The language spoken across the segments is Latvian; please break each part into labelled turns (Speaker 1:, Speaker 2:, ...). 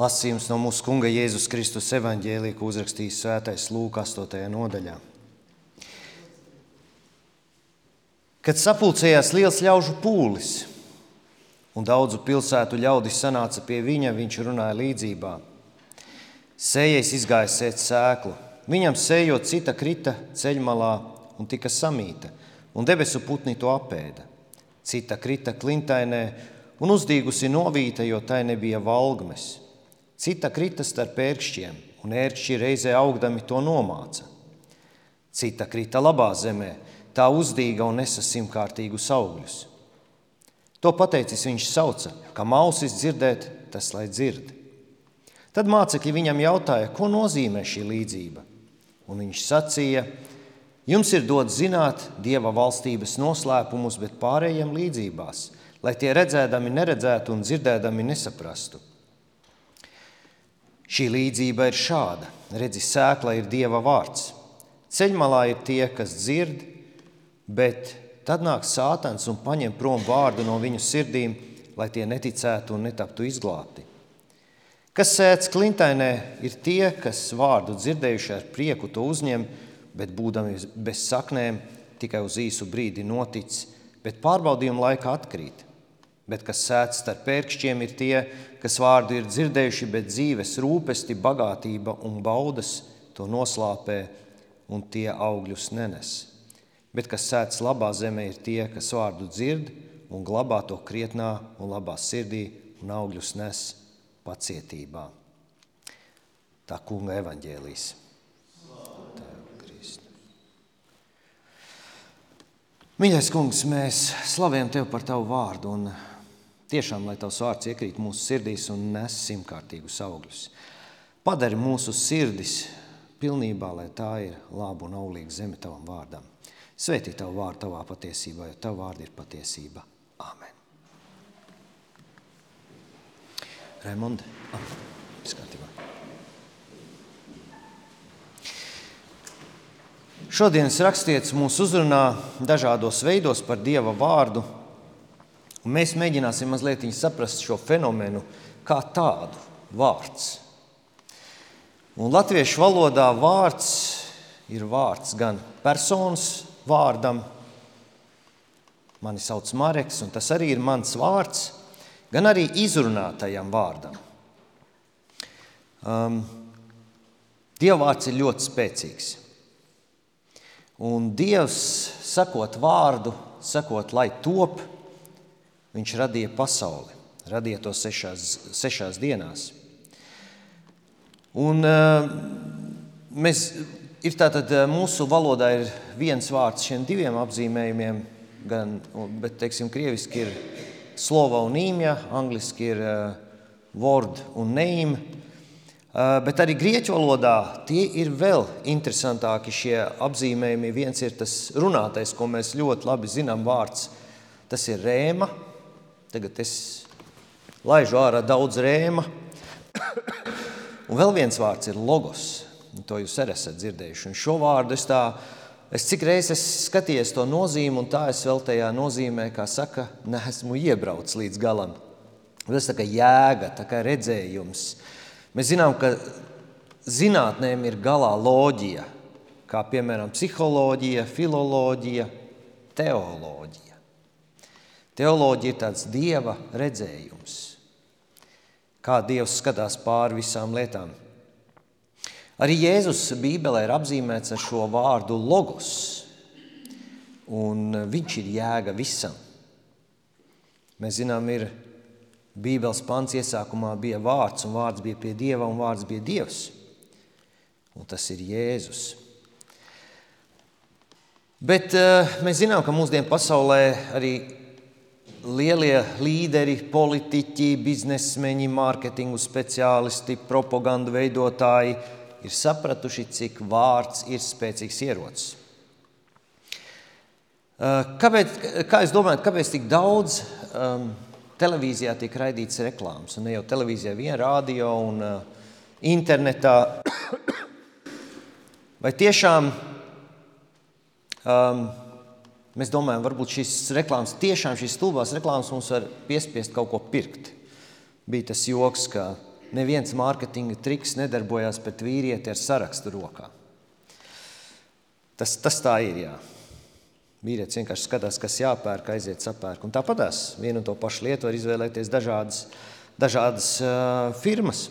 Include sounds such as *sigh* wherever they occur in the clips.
Speaker 1: Lasījums no mūsu Kunga Jēzus Kristus evaņģēlī, ko uzrakstījis Svētais Lūks 8. nodaļā. Kad sapulcējās liels ļaužu pūlis un daudzu pilsētu ļaudis sanāca pie viņa, viņš runāja līdzībā. Sējais izgāja sēt sēklu, viņam sējot cita krita ceļmalā un tika samīta, un debesu putni to apēda. Cita krita klintainē un uzdīgusi novīta, jo tai nebija valgmes. Cita krita starp ērkšķiem, un ērkšķi reizē augdami to nomāca. Cita krita labā zemē, tā uzdīga un nesa simtkārtīgus augļus. To pateicis viņš sauca, ka mausis dzirdēt, tas lai dzird. Tad mācekļi viņam jautāja, ko nozīmē šī līdzība. Un viņš sacīja, jums ir dots zināt dieva valstības noslēpumus, bet pārējiem līdzībās, lai tie redzēdami neredzētu un dzirdēdami nesaprastu. Šī līdzība ir šāda. Redzi, sēkla ir Dieva vārds. Ceļmalā ir tie, kas dzird, bet tad nāk sātans un paņem prom vārdu no viņu sirdīm, lai tie neticētu un netaptu izglābti. Kas sēdz klintainē, ir tie, kas vārdu dzirdējuši ar prieku to uzņem, bet būdami bez saknēm, tikai uz īsu brīdi notic, bet pārbaudījuma laikā atkrīt bet kas sēž starp pērkšķiem, ir tie, kas vārdu ir dzirdējuši, bet dzīves rūpesti, bagātība un baudas to noslāpē un tie augļus nenes. Bet kas sēž labā zemē, ir tie, kas vārdu dzird un glabā to krietnā un labā sirdī un augļus nes pacietībā. Tā kunga evaņģēlīs. Mīļais kungs, mēs slavējam tevi par tavu vārdu. Un Tiešām, lai tavs vārds iekrīt mūsu sirdīs un nes simtkārtīgus augļus. Padari mūsu sirdis pilnībā, lai tā ir laba un auglīga zeme tavam vārdam. Svētī tavu vārdu tavā patiesībā, jo tavu vārdu ir patiesība. Āmen. Raimonde, ah, skatībā. Šodienas rakstietis mūs uzrunā dažādos veidos par Dieva vārdu – Un mēs mēģināsim mazliet saprast šo fenomenu kā tādu vārds. Un latviešu valodā vārds ir vārds gan personas vārdam, mani sauc Mareks, un tas arī ir mans vārds, gan arī izrunātajam vārdam. Um, Dievvvārds ir ļoti spēcīgs. Un Dievs, sakot vārdu, sakot, lai top, Viņš radīja pasauli, radīja to sešās, sešās dienās. Un, uh, mēs, ir tātad, mūsu valodā ir viens vārds šiem diviem apzīmējumiem, gan, bet teiksim, krieviski ir slova un īmja, angliski ir uh, word un. Uh, bet arī grieķu valodā tie ir vēl interesantāki šie apzīmējumi. Viens ir tas runātais, ko mēs ļoti labi zinām, vārds. Tas ir rēma, Tagad es laižu ārā daudz rēma. Un vēl viens vārds ir logos. To jūs arī esat dzirdējuši. Un šo vārdu es tā, es cik reizes skatījies to nozīmi, un tā es vēl tajā nozīmē, kā saka, neesmu iebraucis līdz galam. Tas tā kā jēga, tā kā redzējums. Mēs zinām, ka zinātnēm ir galā loģija, kā piemēram psiholoģija, filoloģija, teoloģija. Teoloģija ir tāds dieva redzējums, kā Dievs skatās pāri visām lietām. Arī Jēzus Bībelē ir apzīmēts ar šo vārdu logos, un viņš ir jēga visam. Mēs zinām, ir Bībeles pants iesākumā bija vārds, un vārds bija pie Dieva, un vārds bija Dievs. Un tas ir Jēzus. Bet uh, mēs zinām, ka mūsdienu pasaulē arī lielie līderi, politiķi, biznesmeņi, mārketingu speciālisti, propagandu veidotāji ir sapratuši, cik vārds ir spēcīgs ierocis. Uh, kāpēc, kā jūs domājat, kāpēc tik daudz um, televīzijā tiek raidīts reklāmas? Un ne jau televīzijā, vien radio un uh, internetā. Vai tiešām um, Mēs domājam, varbūt šīs reklāmas, tiešām šīs stulbās reklāmas mums var piespiest kaut ko pirkt. Bija tas joks, ka neviens mārketinga triks nedarbojās pret vīrieti ar sarakstu rokā. Tas, tas tā ir. Jā. Vīrietis vienkārši skatās, kas jāpērk, aiziet sapērk. Un tāpatās vienu un to pašu lietu var izvēlēties dažādas, dažādas uh, firmas.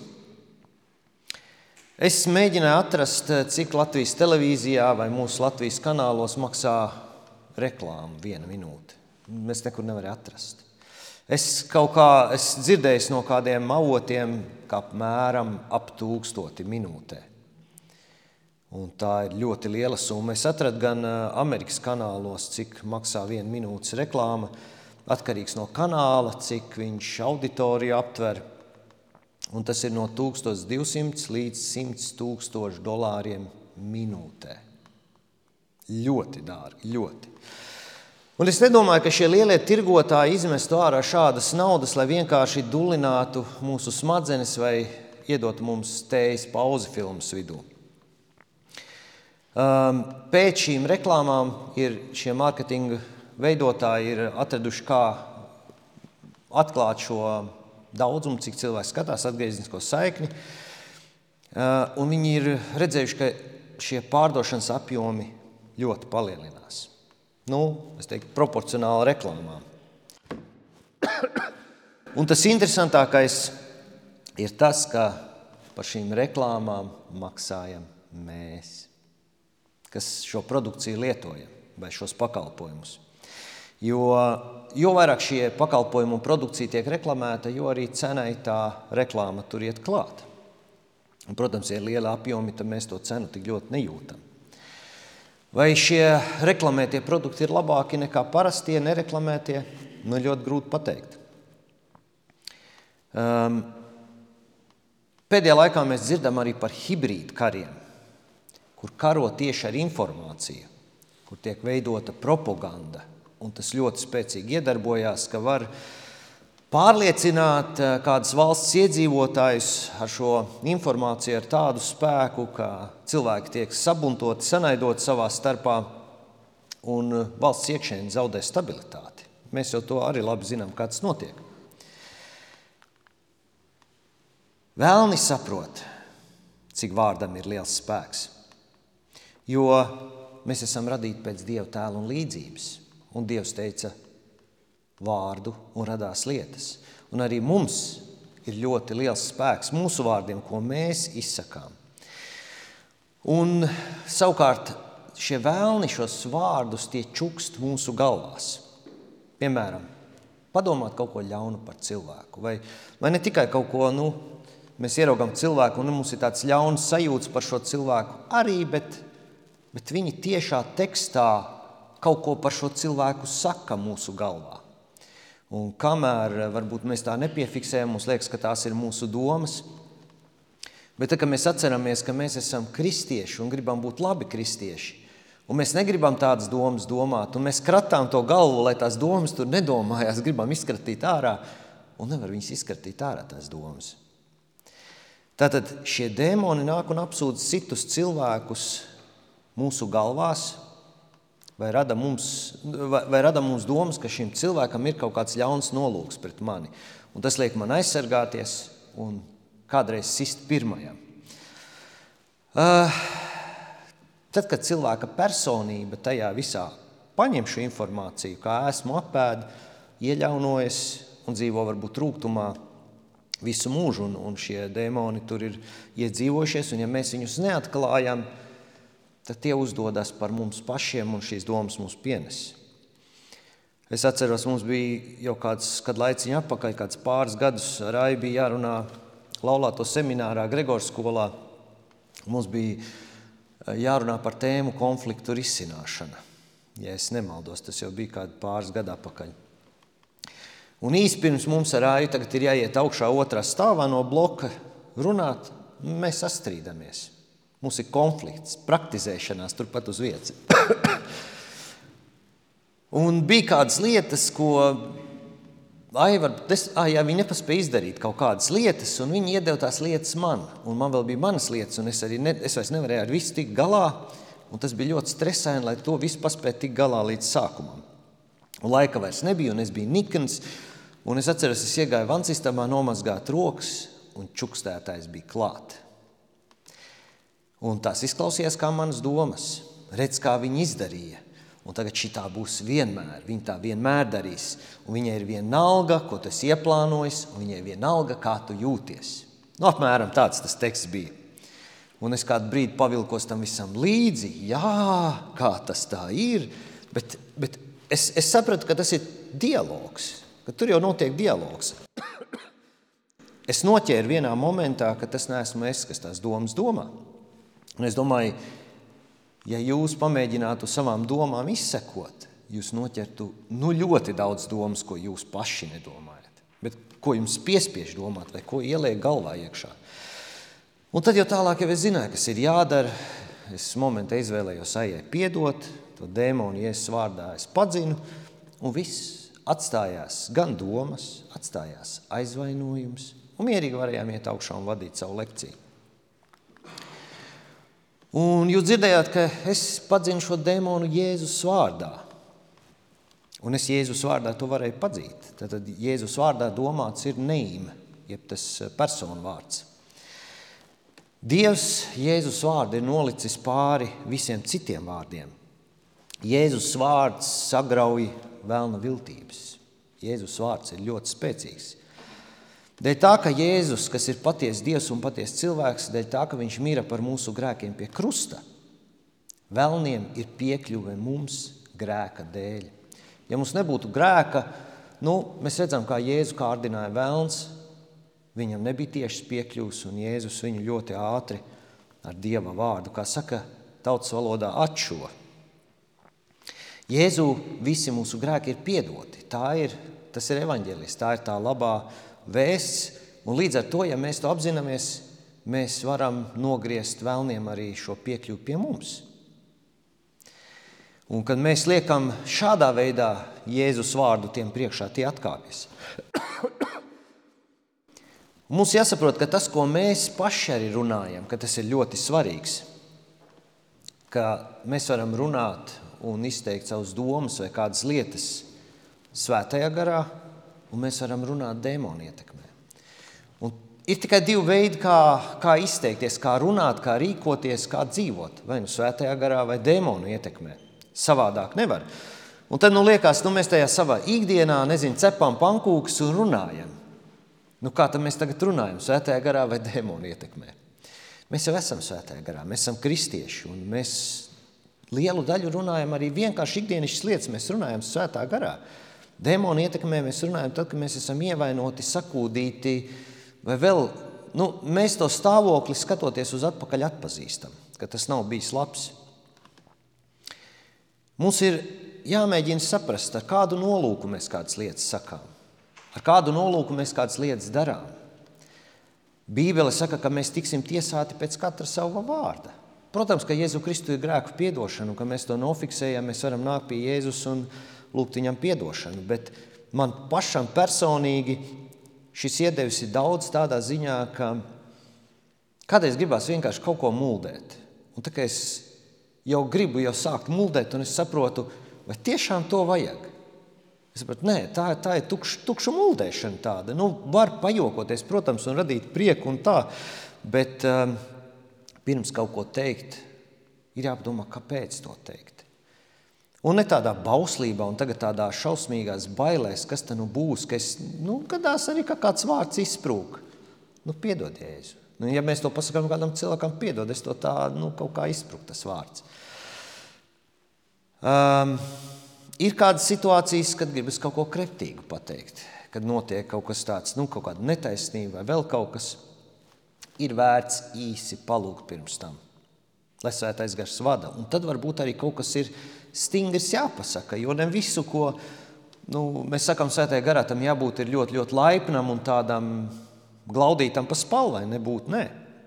Speaker 1: Es mēģināju atrast, cik Latvijas televīzijā vai mūsu Latvijas kanālos maksā reklāma viena minūte. Mēs nekur nevaram atrast. Es kaut kā es dzirdēju no kādiem avotiem, ka apmēram ap tūkstoti minūtē. Un tā ir ļoti liela summa. Es atradu gan Amerikas kanālos, cik maksā viena minūtes reklāma. Atkarīgs no kanāla, cik viņš auditoriju aptver. Un tas ir no 1200 līdz 100 tūkstošu dolāriem minūtē. Ļoti dārgi, ļoti. Un es nedomāju, ka šie lielie tirgotāji izmestu ārā šādas naudas, lai vienkārši dulinātu mūsu smadzenes vai iedotu mums tējas pauzi filmas vidū. Um, pēc šīm reklāmām ir šie mārketinga veidotāji ir atraduši, kā atklāt šo daudzumu, cik cilvēks skatās, atgrieznisko saikni. Uh, un viņi ir redzējuši, ka šie pārdošanas apjomi ļoti palielinās. Nu, es teiktu, proporcionāli reklāmām. Un tas interesantākais ir tas, ka par šīm reklāmām maksājam mēs kas šo produkciju lietoja vai šos pakalpojumus. Jo, jo vairāk šie pakalpojumi un produkcija tiek reklamēta, jo arī cenai tā reklāma tur iet klāt. Un, protams, ja ir liela apjomi, tad mēs to cenu tik ļoti nejūtam. Vai šie reklamētie produkti ir labāki nekā parastie, nereklamētie? Nu, ļoti grūti pateikt. Um, pēdējā laikā mēs dzirdam arī par hibrīdu kariem kur karo tieši ar informāciju, kur tiek veidota propaganda. Un tas ļoti spēcīgi iedarbojās, ka var pārliecināt eh, kādas valsts iedzīvotājus ar šo informāciju ar tādu spēku, ka cilvēki tiek sabuntoti, sanaidoti savā starpā un eh, valsts iekšēni zaudē stabilitāti. Mēs jau to arī labi zinām, kā tas notiek. Vēlni saprot, cik vārdam ir liels spēks. Jo mēs esam radīti pēc Dieva tēla un līdzības. Un Dievs teica vārdu un radās lietas. Un arī mums ir ļoti liels spēks mūsu vārdiem, ko mēs izsakām. Un savukārt šie vēlni šos vārdus tie čukst mūsu galvās. Piemēram, padomāt kaut ko ļaunu par cilvēku. Vai, vai ne tikai kaut ko, nu, mēs ieraugām cilvēku un mums ir tāds ļauns sajūts par šo cilvēku arī, bet bet viņi tiešā tekstā kaut ko par šo cilvēku saka mūsu galvā. Un kamēr eh, varbūt mēs tā nepiefiksējam, mums liekas, ka tās ir mūsu domas. Bet tad, kad mēs atceramies, ka mēs esam kristieši un gribam būt labi kristieši, un mēs negribam tādas domas domāt, un mēs kratām to galvu, lai tās domas tur nedomājās, gribam izskatīt ārā, un nevar viņas izskatīt ārā tās domas. Tātad šie dēmoni nāk un apsūdz citus cilvēkus mūsu galvās, vai rada, mums, vai, vai rada mums domas, ka šim cilvēkam ir kaut kāds ļauns nolūks pret mani. Un tas liek man aizsargāties un kādreiz sist pirmajam. Uh, tad, kad cilvēka personība tajā visā paņem šo informāciju, kā esmu apēda, ieļaunojas un dzīvo varbūt rūgtumā visu mūžu, un, un šie dēmoni tur ir iedzīvojušies, un ja mēs viņus neatklājam, tad tad tie uzdodas par mums pašiem un šīs domas mums pienes. Es atceros, mums bija jau kāds kad laiciņa atpakaļ, kāds pāris gadus ar Aibu bija jārunā laulāto seminārā Gregors skolā. Mums bija eh, jārunā par tēmu konfliktu risināšana. Ja es nemaldos, tas jau bija kādi pāris gadu atpakaļ. Un īsi pirms mums ar Aibu tagad ir jāiet augšā otrā stāvā no bloka runāt, mēs sastrīdamies. Mums ir konflikts, praktizēšanās turpat uz vietas. *coughs* un bija kādas lietas, ko Aivar, des, ah, jā, viņi nepaspēja izdarīt kaut kādas lietas, un viņi iedeva tās lietas man. Un man vēl bija manas lietas, un es arī ne, es vairs nevarēju ar visu tikt galā. Un tas bija ļoti stresaini, lai to visu paspētu tikt galā līdz sākumam. Un laika vairs nebija, un es biju nikns. Un es atceros, es iegāju vansistamā nomazgāt rokas, un čukstētājs bija klāt. Un tas izklausījās kā manas domas. Redz, kā viņi izdarīja. Un tagad šī tā būs vienmēr. Viņa tā vienmēr darīs. Un viņai ir viena alga, ko tu esi ieplānojis, un viņai ir viena alga, kā tu jūties. Nu, apmēram tāds tas teksts bija. Un es kādu brīdi pavilkos tam visam līdzi. Jā, kā tas tā ir. Bet, bet es, es sapratu, ka tas ir dialogs. Ka tur jau notiek dialogs. *coughs* Es noķēru vienā momentā, ka tas neesmu es, kas tās domas domā. Un es domāju, ja jūs pamēģinātu savām domām izsekot, jūs noķertu nu, ļoti daudz domas, ko jūs paši nedomājat. Bet ko jums piespiež domāt, vai ko ieliek galvā iekšā. Un tad jau tālāk jau es zināju, kas ir jādara. Es momentā izvēlējos aiziet, piedot to dēmonu, Jēzus vārdā. Es padzinu, un viss atstājās gan domas, atstājās aizvainojums, un mierīgi varējām iet augšā un vadīt savu lekciju. Un jūs dzirdējāt, ka es padzinu šo demonu Jēzus vārdā. Un es Jēzus vārdā to varēju padzīt. Tad Jēzus vārdā domāts ir neīme, jeb tas eh, personu vārds. Dievs Jēzus vārdu ir nolicis pāri visiem citiem vārdiem. Jēzus vārds sagrauj vēlna viltības. Jēzus vārds ir ļoti spēcīgs. Dēļ tā, ka Jēzus, kas ir patiesa Dievs un patiesa cilvēks, dēļ tā, ka viņš mira par mūsu grēkiem pie krusta, vēlniem ir piekļuve mums grēka dēļ. Ja mums nebūtu grēka, nu, mēs redzam, kā Jēzu kārdināja vēlns, viņam nebija tieši piekļuvis, un Jēzus viņu ļoti ātri ar Dieva vārdu, kā saka tautas valodā, atšo. Jēzu visi mūsu grēki ir piedoti. Tā ir, tas ir evaņģēlis, tā ir tā labā vēsts. Un līdz ar to, ja mēs to apzināmies, mēs varam nogriezt vēlniem arī šo piekļuvi pie mums. Un kad mēs liekam šādā veidā Jēzus vārdu tiem priekšā, tie atkāpjas. *coughs* Mums jāsaprot, ka tas, ko mēs paši arī runājam, tas ir ļoti svarīgs. Ka mēs varam runāt un izteikt savus domas vai kādas lietas svētajā garā, un mēs varam runāt dēmonu ietekmē. Un ir tikai divi veidi, kā, kā izteikties, kā runāt, kā rīkoties, kā dzīvot. Vai nu svētajā garā, vai dēmonu ietekmē. Savādāk nevar. Un tad nu, liekas, nu, mēs tajā savā ikdienā nezinu, cepam pankūkus un runājam. Nu, kā tad mēs tagad runājam? Svētajā garā vai dēmonu ietekmē? Mēs jau esam svētajā garā, mēs esam kristieši. Mēs lielu daļu runājam arī vienkārši ikdienas lietas. Mēs runājam svētā garā. Dēmonu ietekmē mēs runājam tad, kad mēs esam ievainoti, sakūdīti, vai vēl nu, mēs to stāvokli skatoties uz atpakaļ atpazīstam, ka tas nav bijis labs. Mums ir jāmēģina saprast, ar kādu nolūku mēs kādas lietas sakām, ar kādu nolūku mēs kādas lietas darām. Bībele saka, ka mēs tiksim tiesāti pēc katra sava vārda. Protams, ka Jēzu Kristu ir grēku piedošana, un ka mēs to nofiksējam, mēs varam nākt pie Jēzus un lūgt viņam atdošanu. Bet man pašam personīgi šis iedevis ir daudz tādā ziņā, ka kādreiz gribās vienkārši kaut ko muldēt. Un tā kā es jau gribu jau sākt muldēt, un es saprotu, vai tiešām to vajag. Es saprotu, nē, tā, tā ir tukša, tukša muldēšana. Tāda. Nu, var pajokoties, protams, un radīt prieku un tā, bet um, pirms kaut ko teikt, ir jāpadomā, kāpēc to teikt. Un ne tādā bauslībā, un tagad tādā šausmīgās bailēs, kas te nu būs, ka es, nu, gadās arī ka kāds vārds izsprūk. Nu, piedod, Jēzu. Nu, ja mēs to pasakām kādam cilvēkam, piedod, es to tā, nu, kaut kā izsprūk tas vārds. Um, ir kādas situācijas, kad gribas kaut ko kreptīgu pateikt, kad notiek kaut kas tāds, nu, kaut kāda netaisnība vai vēl kaut kas, ir vērts īsi palūgt pirms tam, lai svētais gars vada. Un tad varbūt arī kaut kas ir stingrs jāpasaka, jo ne visu, ko nu, mēs sakām svētajā garā, tam jābūt ļoti, ļoti laipnam un tādam glaudītam pa spalvai, nebūt ne.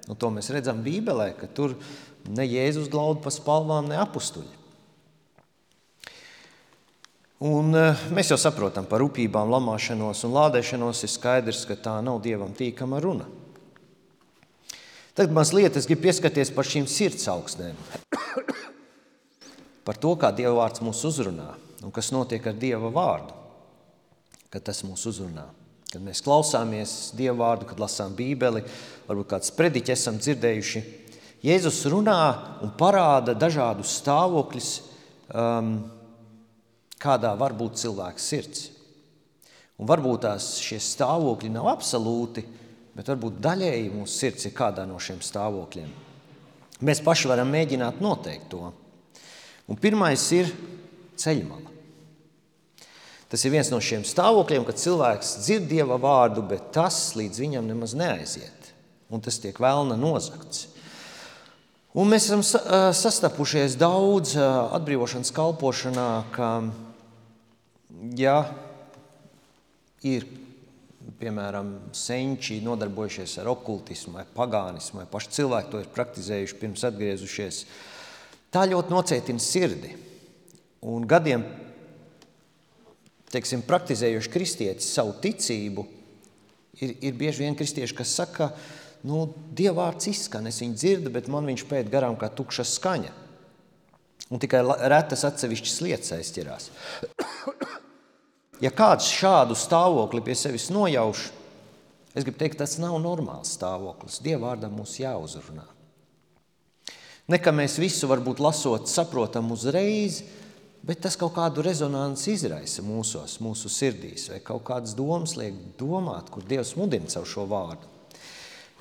Speaker 1: Nu, to mēs redzam Bībelē, ka tur ne Jēzus glaud pa spalvām, ne apustuļi. Un, eh, mēs jau saprotam par rūpībām, lamāšanos un lādēšanos. Ir skaidrs, ka tā nav dievam tīkama runa. Tagad mazliet es gribu pieskarties par šīm sirds augstnēm par to, kā Dieva vārds mūs uzrunā un kas notiek ar Dieva vārdu, kad tas mūs uzrunā. kad mēs klausāmies Dievu vārdu, kad lasām Bībeli, varbūt kāds prediķi esam dzirdējuši. Jēzus runā un parāda dažādus stāvokļus, um, kādā var būt cilvēka sirds. Un varbūt tās šie stāvokļi nav absolūti, bet varbūt daļēji mūsu sirds ir kādā no šiem stāvokļiem. Mēs paši varam mēģināt noteikt to. Un pirmais ir ceļmala. Tas ir viens no šiem stāvokļiem, kad cilvēks dzird dieva vārdu, bet tas līdz viņam nemaz neaiziet. Un tas tiek vēlna nozagts. Un mēs esam sastapušies daudz atbrīvošanas kalpošanā, ka, ja ir piemēram senči nodarbojušies ar okultismu vai pagānismu, vai paši cilvēki to ir praktizējuši pirms atgriezušies, tā ļoti nocietina sirdi. Un gadiem teiksim, praktizējuši kristietis savu ticību, ir, ir bieži vien kristieši, kas saka, nu, dievvvārds izskan, es viņu dzirdu, bet man viņš pēt garām kā tukša skaņa. Un tikai retas atsevišķas lietas aizķirās. *coughs* ja kāds šādu stāvokli pie sevis nojauš, es gribu teikt, tas nav normāls stāvoklis. Dievvvārdam mums jāuzrunā. Ne ka mēs visu varbūt lasot, saprotam uzreiz, bet tas kaut kādu rezonanci izraisa mūsos, mūsu sirdīs, vai kaut kādas domas liek domāt, kur Dievs mudina caur šo vārdu.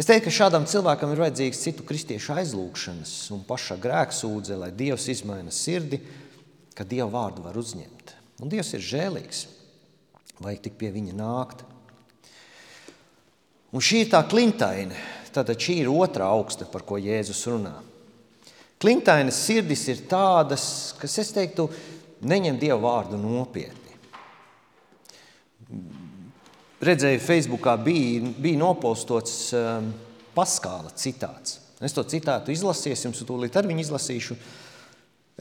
Speaker 1: Es teiktu, ka šādam cilvēkam ir vajadzīgs citu kristiešu aizlūgšanas un paša grēksūdze, lai Dievs izmaina sirdi, ka Dieva vārdu var uzņemt. Un Dievs ir žēlīgs, vajag tik pie viņa nākt. Un šī ir tā klintaine, tad šī ir otrā augsta, par ko Jēzus runā. Klintainas sirdis ir tādas, kas, es teiktu, neņem Dievu vārdu nopietni. Redzēju, Facebookā bija, bija nopostots um, Paskāla citāts. Es to citātu izlasīju, jums tūlīt ar viņu izlasīšu.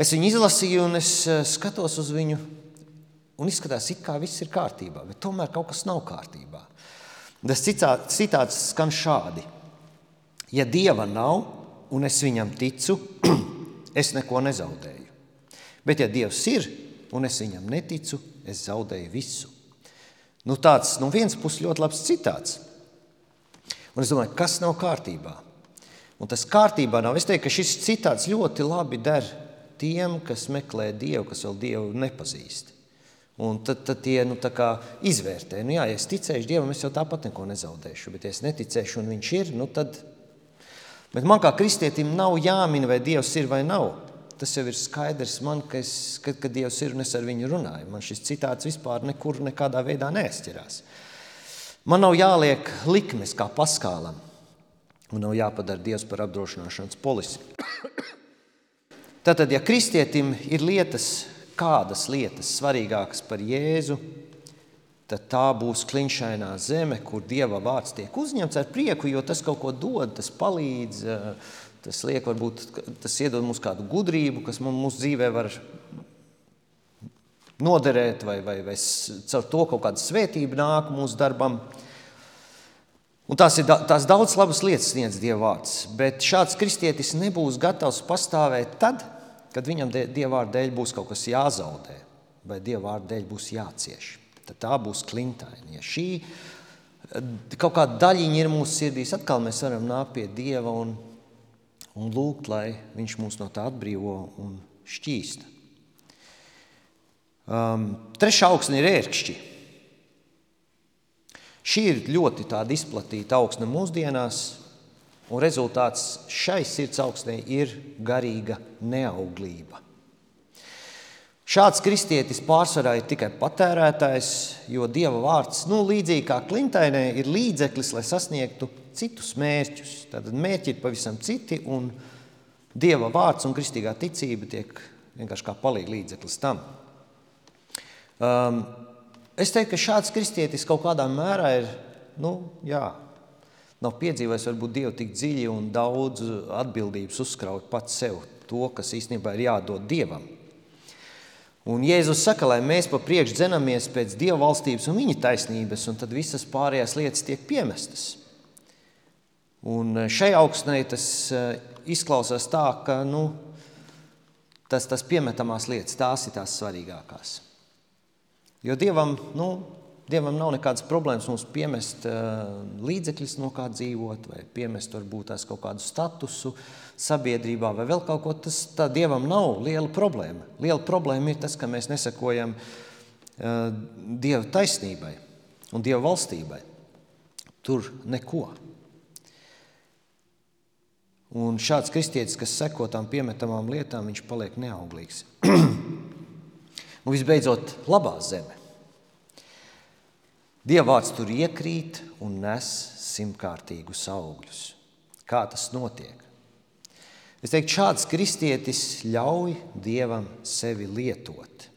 Speaker 1: Es viņu izlasīju un es uh, skatos uz viņu un izskatās, it kā viss ir kārtībā, bet tomēr kaut kas nav kārtībā. Tas citāts skan šādi. Ja Dieva nav, un es viņam ticu, *clears throat* es neko nezaudēju. Bet, ja Dievs ir un es viņam neticu, es zaudēju visu. Nu, tāds no vienas puses ļoti labs citāts. Un es domāju, kas nav kārtībā? Un tas kārtībā nav. Es teiktu, ka šis citāts ļoti labi der tiem, kas meklē Dievu, kas vēl Dievu nepazīst. Un tad, tad tie nu, izvērtē, nu, jā, ja es ticēšu Dievam, es jau tāpat neko nezaudēšu. Bet, ja es neticēšu, un Viņš ir, nu, tad Bet man kā kristietim nav jāmin, vai Dievs ir vai nav. Tas jau ir skaidrs man, ka, es, ka, ka Dievs ir un es ar viņu runāju. Man šis citāts vispār nekur nekādā veidā neaizķirās. Man nav jāliek likmes kā paskālam, un nav jāpadara Dievs par apdrošināšanas polisi. Tātad, ja kristietim ir lietas, kādas lietas svarīgākas par Jēzu, tad tā būs kliņšainā zeme, kur Dieva vārds tiek uzņemts ar prieku, jo tas kaut ko dod, tas palīdz, eh, tas liek, varbūt tas iedod mums kādu gudrību, kas mūsu dzīvē var noderēt, vai, vai, vai caur to kaut kāda svētība nāk mūsu darbam. Un tās ir tās daudz labas lietas, sniedz Dieva vārds. Bet šāds kristietis nebūs gatavs pastāvēt tad, kad viņam Dieva vārda dēļ būs kaut kas jāzaudē, vai Dieva vārda dēļ būs jācieš tad tā būs klintaina. Ja šī eh, kaut kāda daļiņa ir mūsu sirdīs, atkal mēs varam nākt pie Dieva un, un lūgt, lai Viņš mūs no tā atbrīvo un šķīsta. Um, trešā augsne ir ērkšķi. Šī ir ļoti izplatīta augsne mūsdienās, un rezultāts šai sirds augsnei ir garīga neauglība. Šāds kristietis pārsvarā ir tikai patērētājs, jo Dieva vārds, nu, līdzīgi kā klintainē, ir līdzeklis, lai sasniegtu citus mērķus. Tātad mērķi ir pavisam citi, un Dieva vārds un kristīgā ticība tiek vienkārši kā palīga līdzeklis tam. Um, es teiktu, ka šāds kristietis kaut kādā mērā ir, nu, jā, nav piedzīvojis varbūt Dievu tik dziļi un daudz atbildības uzkraut pats sev to, kas īstenībā ir jādod Dievam. Un Jēzus saka, lai mēs pa priekšu dzenamies pēc Dieva valstības un viņa taisnības, un tad visas pārējās lietas tiek piemestas. Un eh, šai augstnē tas eh, izklausās tā, ka nu, tas, tas piemetamās lietas, tās ir tās svarīgākās. Jo Dievam nu, Dievam nav nekādas problēmas mums piemest uh, līdzekļus, no kā dzīvot, vai piemest varbūt tās kaut kādu statusu sabiedrībā, vai vēl kaut ko. Tas tā Dievam nav liela problēma. Liela problēma ir tas, ka mēs nesakojam uh, Dieva taisnībai un Dieva valstībai. Tur neko. Un šāds kristietis, kas seko tām piemetamām lietām, viņš paliek neauglīgs. *clears throat* un visbeidzot, labā zeme. Dievvvārds tur iekrīt un nes simtkārtīgus augļus. Kā tas notiek? Es teiktu, šāds kristietis ļauj Dievam sevi lietot.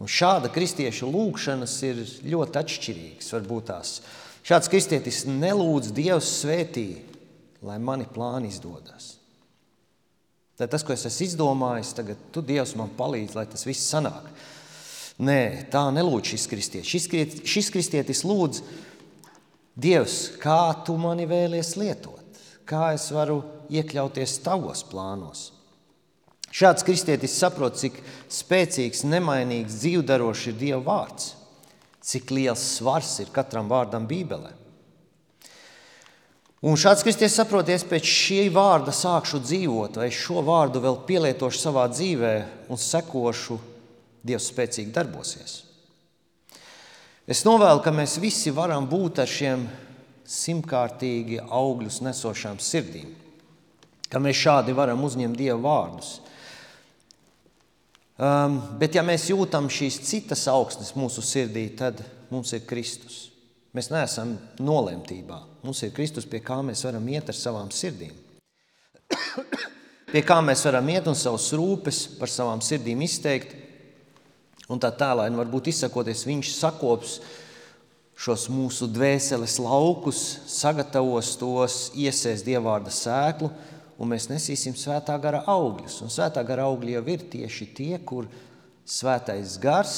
Speaker 1: Un šāda kristieša lūgšanas ir ļoti atšķirīgas. Varbūt tās. Šāds kristietis nelūdz Dievs svētī, lai mani plāni izdodas. Tad tas, ko es esmu izdomājis, tagad tu Dievs man palīdz, lai tas viss sanāk. Nē, tā nelūdz šis kristietis. Šis, šis kristietis lūdz, Dievs, kā tu mani vēlies lietot, kā es varu iekļauties tavos plānos. Šāds kristietis saprot, cik spēcīgs, nemainīgs, dzīvdarošs ir Dieva vārds, cik liels svars ir katram vārdam Bībelē. Un šāds kristietis saprot, ja es pēc šī vārda sākšu dzīvot, vai šo vārdu vēl pielietošu savā dzīvē un sekošu Dievs spēcīgi darbosies. Es novēlu, ka mēs visi varam būt ar šiem simtkārtīgi augļus nesošām sirdīm, ka mēs šādi varam uzņemt Dieva vārdus. Um, bet, ja mēs jūtam šīs citas augsnes mūsu sirdī, tad mums ir Kristus. Mēs neesam nolemtībā. Mums ir Kristus, pie kā mēs varam iet ar savām sirdīm. *coughs* pie kā mēs varam iet un savus rūpes par savām sirdīm izteikt un tā tālāk. Varbūt izsakoties, viņš sakops šos mūsu dvēseles laukus, sagatavos tos, iesēs dievvvārda sēklu, un mēs nesīsim svētā gara augļus. Un svētā gara augļi jau ir tieši tie, kur svētais gars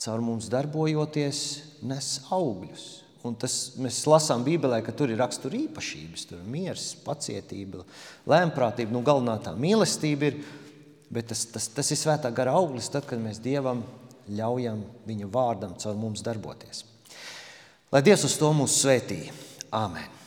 Speaker 1: caur mums darbojoties nes augļus. Un tas, mēs lasām Bībelē, ka tur ir rakstura īpašības, tur ir miers, pacietība, lēmprātība. Nu, galvenā tā mīlestība ir, bet tas, tas, tas ir svētā gara auglis, tad, kad mēs Dievam ļaujam viņa vārdam caur mums darboties. Lai Dievs uz to mūs svētī. Āmen!